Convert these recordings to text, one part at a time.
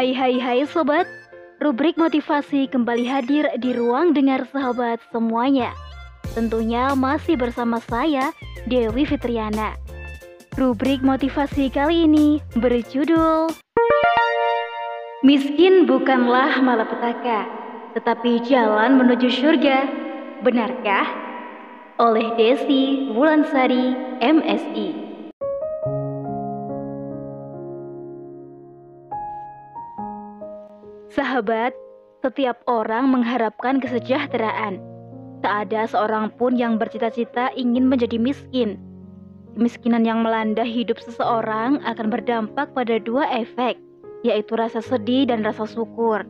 Hai hai hai sobat, rubrik motivasi kembali hadir di ruang dengar sahabat semuanya. Tentunya masih bersama saya, Dewi Fitriana. Rubrik motivasi kali ini berjudul Miskin bukanlah malapetaka, tetapi jalan menuju surga. Benarkah? Oleh Desi Wulansari, MSI. Sahabat, setiap orang mengharapkan kesejahteraan. Tak ada seorang pun yang bercita-cita ingin menjadi miskin. Kemiskinan yang melanda hidup seseorang akan berdampak pada dua efek, yaitu rasa sedih dan rasa syukur.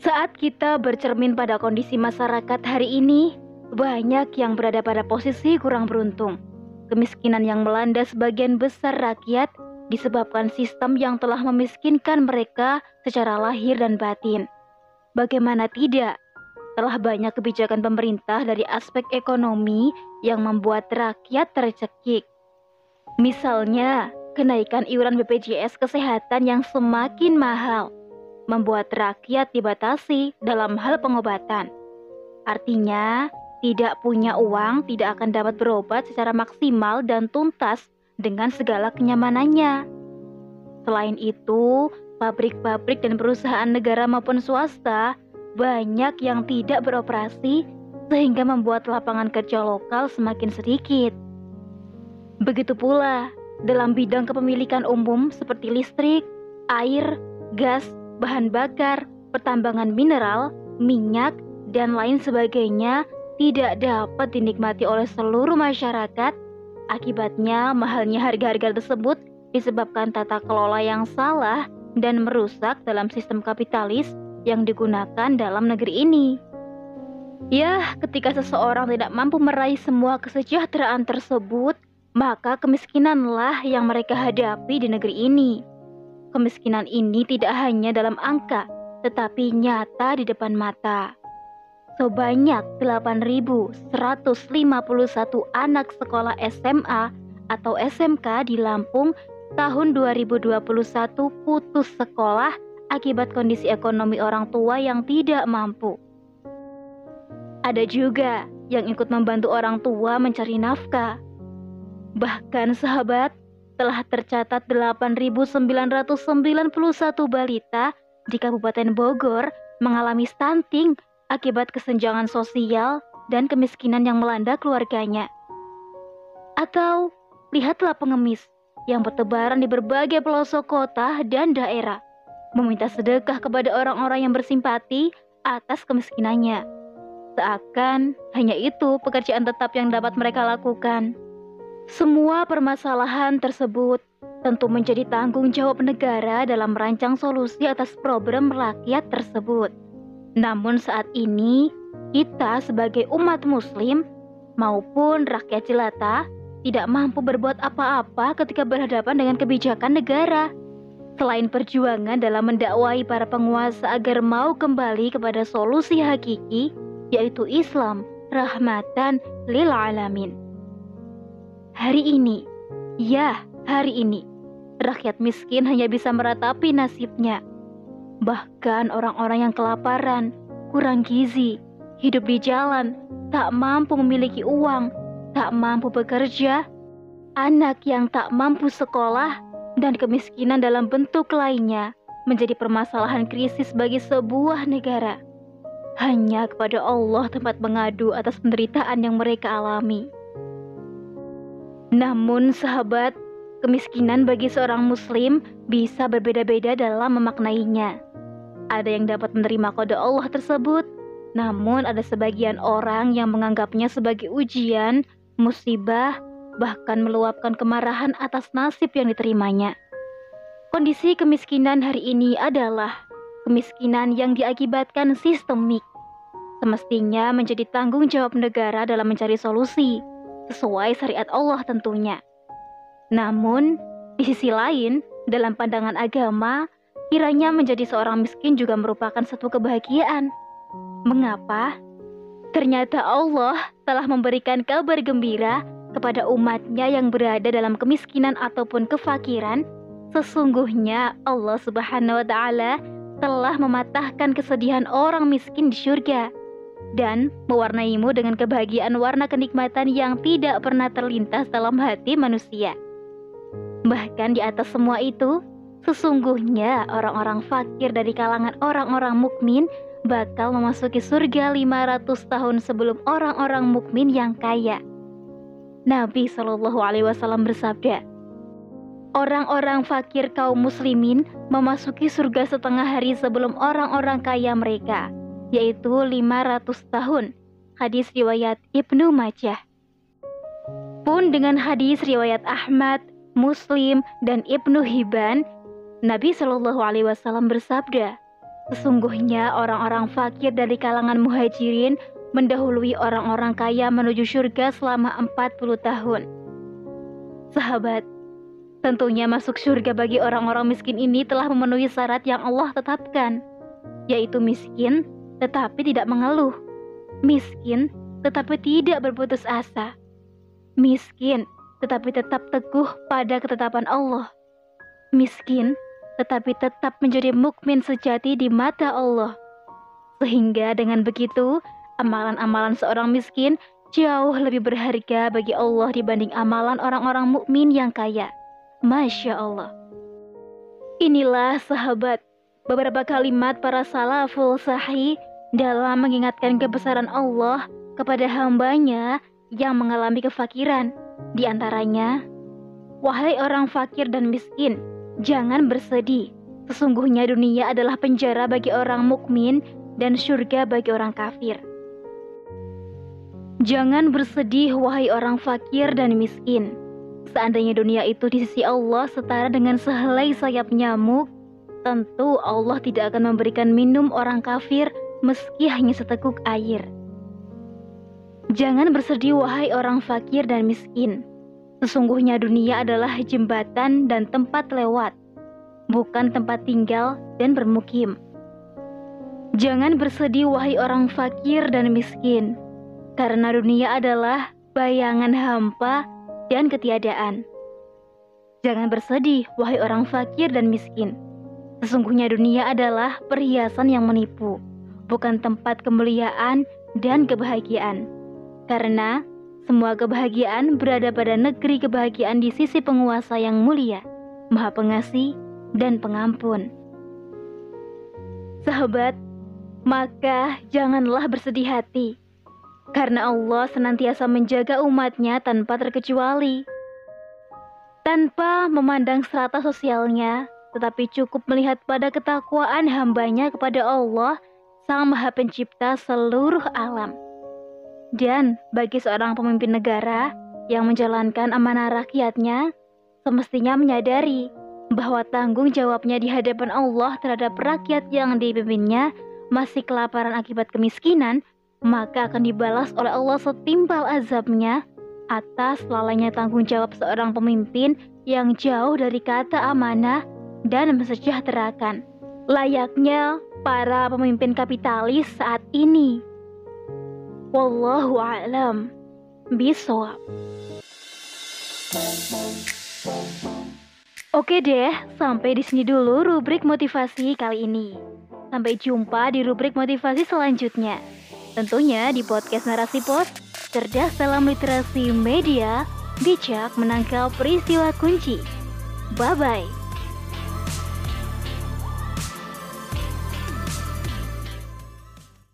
Saat kita bercermin pada kondisi masyarakat hari ini, banyak yang berada pada posisi kurang beruntung. Kemiskinan yang melanda sebagian besar rakyat disebabkan sistem yang telah memiskinkan mereka secara lahir dan batin. Bagaimana tidak? Telah banyak kebijakan pemerintah dari aspek ekonomi yang membuat rakyat tercekik. Misalnya, kenaikan iuran BPJS kesehatan yang semakin mahal membuat rakyat dibatasi dalam hal pengobatan. Artinya, tidak punya uang tidak akan dapat berobat secara maksimal dan tuntas dengan segala kenyamanannya. Selain itu, pabrik-pabrik dan perusahaan negara maupun swasta banyak yang tidak beroperasi sehingga membuat lapangan kerja lokal semakin sedikit. Begitu pula dalam bidang kepemilikan umum seperti listrik, air, gas, bahan bakar, pertambangan mineral, minyak, dan lain sebagainya tidak dapat dinikmati oleh seluruh masyarakat Akibatnya, mahalnya harga-harga tersebut disebabkan tata kelola yang salah dan merusak dalam sistem kapitalis yang digunakan dalam negeri ini. Ya, ketika seseorang tidak mampu meraih semua kesejahteraan tersebut, maka kemiskinanlah yang mereka hadapi di negeri ini. Kemiskinan ini tidak hanya dalam angka, tetapi nyata di depan mata sebanyak 8.151 anak sekolah SMA atau SMK di Lampung tahun 2021 putus sekolah akibat kondisi ekonomi orang tua yang tidak mampu. Ada juga yang ikut membantu orang tua mencari nafkah. Bahkan sahabat, telah tercatat 8.991 balita di Kabupaten Bogor mengalami stunting akibat kesenjangan sosial dan kemiskinan yang melanda keluarganya. Atau lihatlah pengemis yang bertebaran di berbagai pelosok kota dan daerah, meminta sedekah kepada orang-orang yang bersimpati atas kemiskinannya. Seakan hanya itu pekerjaan tetap yang dapat mereka lakukan. Semua permasalahan tersebut tentu menjadi tanggung jawab negara dalam merancang solusi atas problem rakyat tersebut. Namun saat ini, kita sebagai umat muslim maupun rakyat jelata tidak mampu berbuat apa-apa ketika berhadapan dengan kebijakan negara. Selain perjuangan dalam mendakwai para penguasa agar mau kembali kepada solusi hakiki, yaitu Islam, rahmatan lil alamin. Hari ini, ya hari ini, rakyat miskin hanya bisa meratapi nasibnya Bahkan orang-orang yang kelaparan, kurang gizi, hidup di jalan, tak mampu memiliki uang, tak mampu bekerja, anak yang tak mampu sekolah, dan kemiskinan dalam bentuk lainnya menjadi permasalahan krisis bagi sebuah negara. Hanya kepada Allah tempat mengadu atas penderitaan yang mereka alami. Namun, sahabat, kemiskinan bagi seorang Muslim bisa berbeda-beda dalam memaknainya. Ada yang dapat menerima kode Allah tersebut, namun ada sebagian orang yang menganggapnya sebagai ujian, musibah, bahkan meluapkan kemarahan atas nasib yang diterimanya. Kondisi kemiskinan hari ini adalah kemiskinan yang diakibatkan sistemik. Semestinya menjadi tanggung jawab negara dalam mencari solusi sesuai syariat Allah tentunya. Namun, di sisi lain, dalam pandangan agama, Kiranya menjadi seorang miskin juga merupakan satu kebahagiaan. Mengapa? Ternyata Allah telah memberikan kabar gembira kepada umatnya yang berada dalam kemiskinan ataupun kefakiran, Sesungguhnya Allah Subhanahu wa taala telah mematahkan kesedihan orang miskin di surga dan mewarnaimu dengan kebahagiaan warna kenikmatan yang tidak pernah terlintas dalam hati manusia. Bahkan di atas semua itu, sesungguhnya orang-orang fakir dari kalangan orang-orang mukmin bakal memasuki surga 500 tahun sebelum orang-orang mukmin yang kaya. Nabi Shallallahu alaihi wasallam bersabda, Orang-orang fakir kaum muslimin memasuki surga setengah hari sebelum orang-orang kaya mereka, yaitu 500 tahun. Hadis riwayat Ibnu Majah. Pun dengan hadis riwayat Ahmad, Muslim, dan Ibnu Hibban, Nabi Shallallahu Alaihi Wasallam bersabda, sesungguhnya orang-orang fakir dari kalangan muhajirin mendahului orang-orang kaya menuju surga selama 40 tahun. Sahabat, Tentunya masuk surga bagi orang-orang miskin ini telah memenuhi syarat yang Allah tetapkan, yaitu miskin tetapi tidak mengeluh, miskin tetapi tidak berputus asa, miskin tetapi tetap teguh pada ketetapan Allah, miskin tetapi tetap menjadi mukmin sejati di mata Allah. Sehingga dengan begitu, amalan-amalan seorang miskin jauh lebih berharga bagi Allah dibanding amalan orang-orang mukmin yang kaya. Masya Allah. Inilah sahabat beberapa kalimat para salaful sahih dalam mengingatkan kebesaran Allah kepada hambanya yang mengalami kefakiran. Di antaranya, Wahai orang fakir dan miskin, jangan bersedih. Sesungguhnya dunia adalah penjara bagi orang mukmin dan surga bagi orang kafir. Jangan bersedih, wahai orang fakir dan miskin Seandainya dunia itu di sisi Allah setara dengan sehelai sayap nyamuk, tentu Allah tidak akan memberikan minum orang kafir meski hanya seteguk air. Jangan bersedih wahai orang fakir dan miskin. Sesungguhnya dunia adalah jembatan dan tempat lewat, bukan tempat tinggal dan bermukim. Jangan bersedih wahai orang fakir dan miskin, karena dunia adalah bayangan hampa dan ketiadaan. Jangan bersedih, wahai orang fakir dan miskin. Sesungguhnya dunia adalah perhiasan yang menipu, bukan tempat kemuliaan dan kebahagiaan. Karena semua kebahagiaan berada pada negeri kebahagiaan di sisi penguasa yang mulia, maha pengasih, dan pengampun. Sahabat, maka janganlah bersedih hati karena Allah senantiasa menjaga umatnya tanpa terkecuali. Tanpa memandang strata sosialnya, tetapi cukup melihat pada ketakwaan hambanya kepada Allah, Sang Maha Pencipta seluruh alam. Dan bagi seorang pemimpin negara yang menjalankan amanah rakyatnya, semestinya menyadari bahwa tanggung jawabnya di hadapan Allah terhadap rakyat yang dipimpinnya masih kelaparan akibat kemiskinan maka akan dibalas oleh Allah setimpal azabnya atas lalainya tanggung jawab seorang pemimpin yang jauh dari kata amanah dan mensejahterakan. Layaknya para pemimpin kapitalis saat ini. Wallahu a'lam bisawab. Oke deh, sampai di sini dulu rubrik motivasi kali ini. Sampai jumpa di rubrik motivasi selanjutnya. Tentunya di podcast Narasi Pos, cerdas dalam literasi media, bijak menangkal peristiwa kunci. Bye-bye.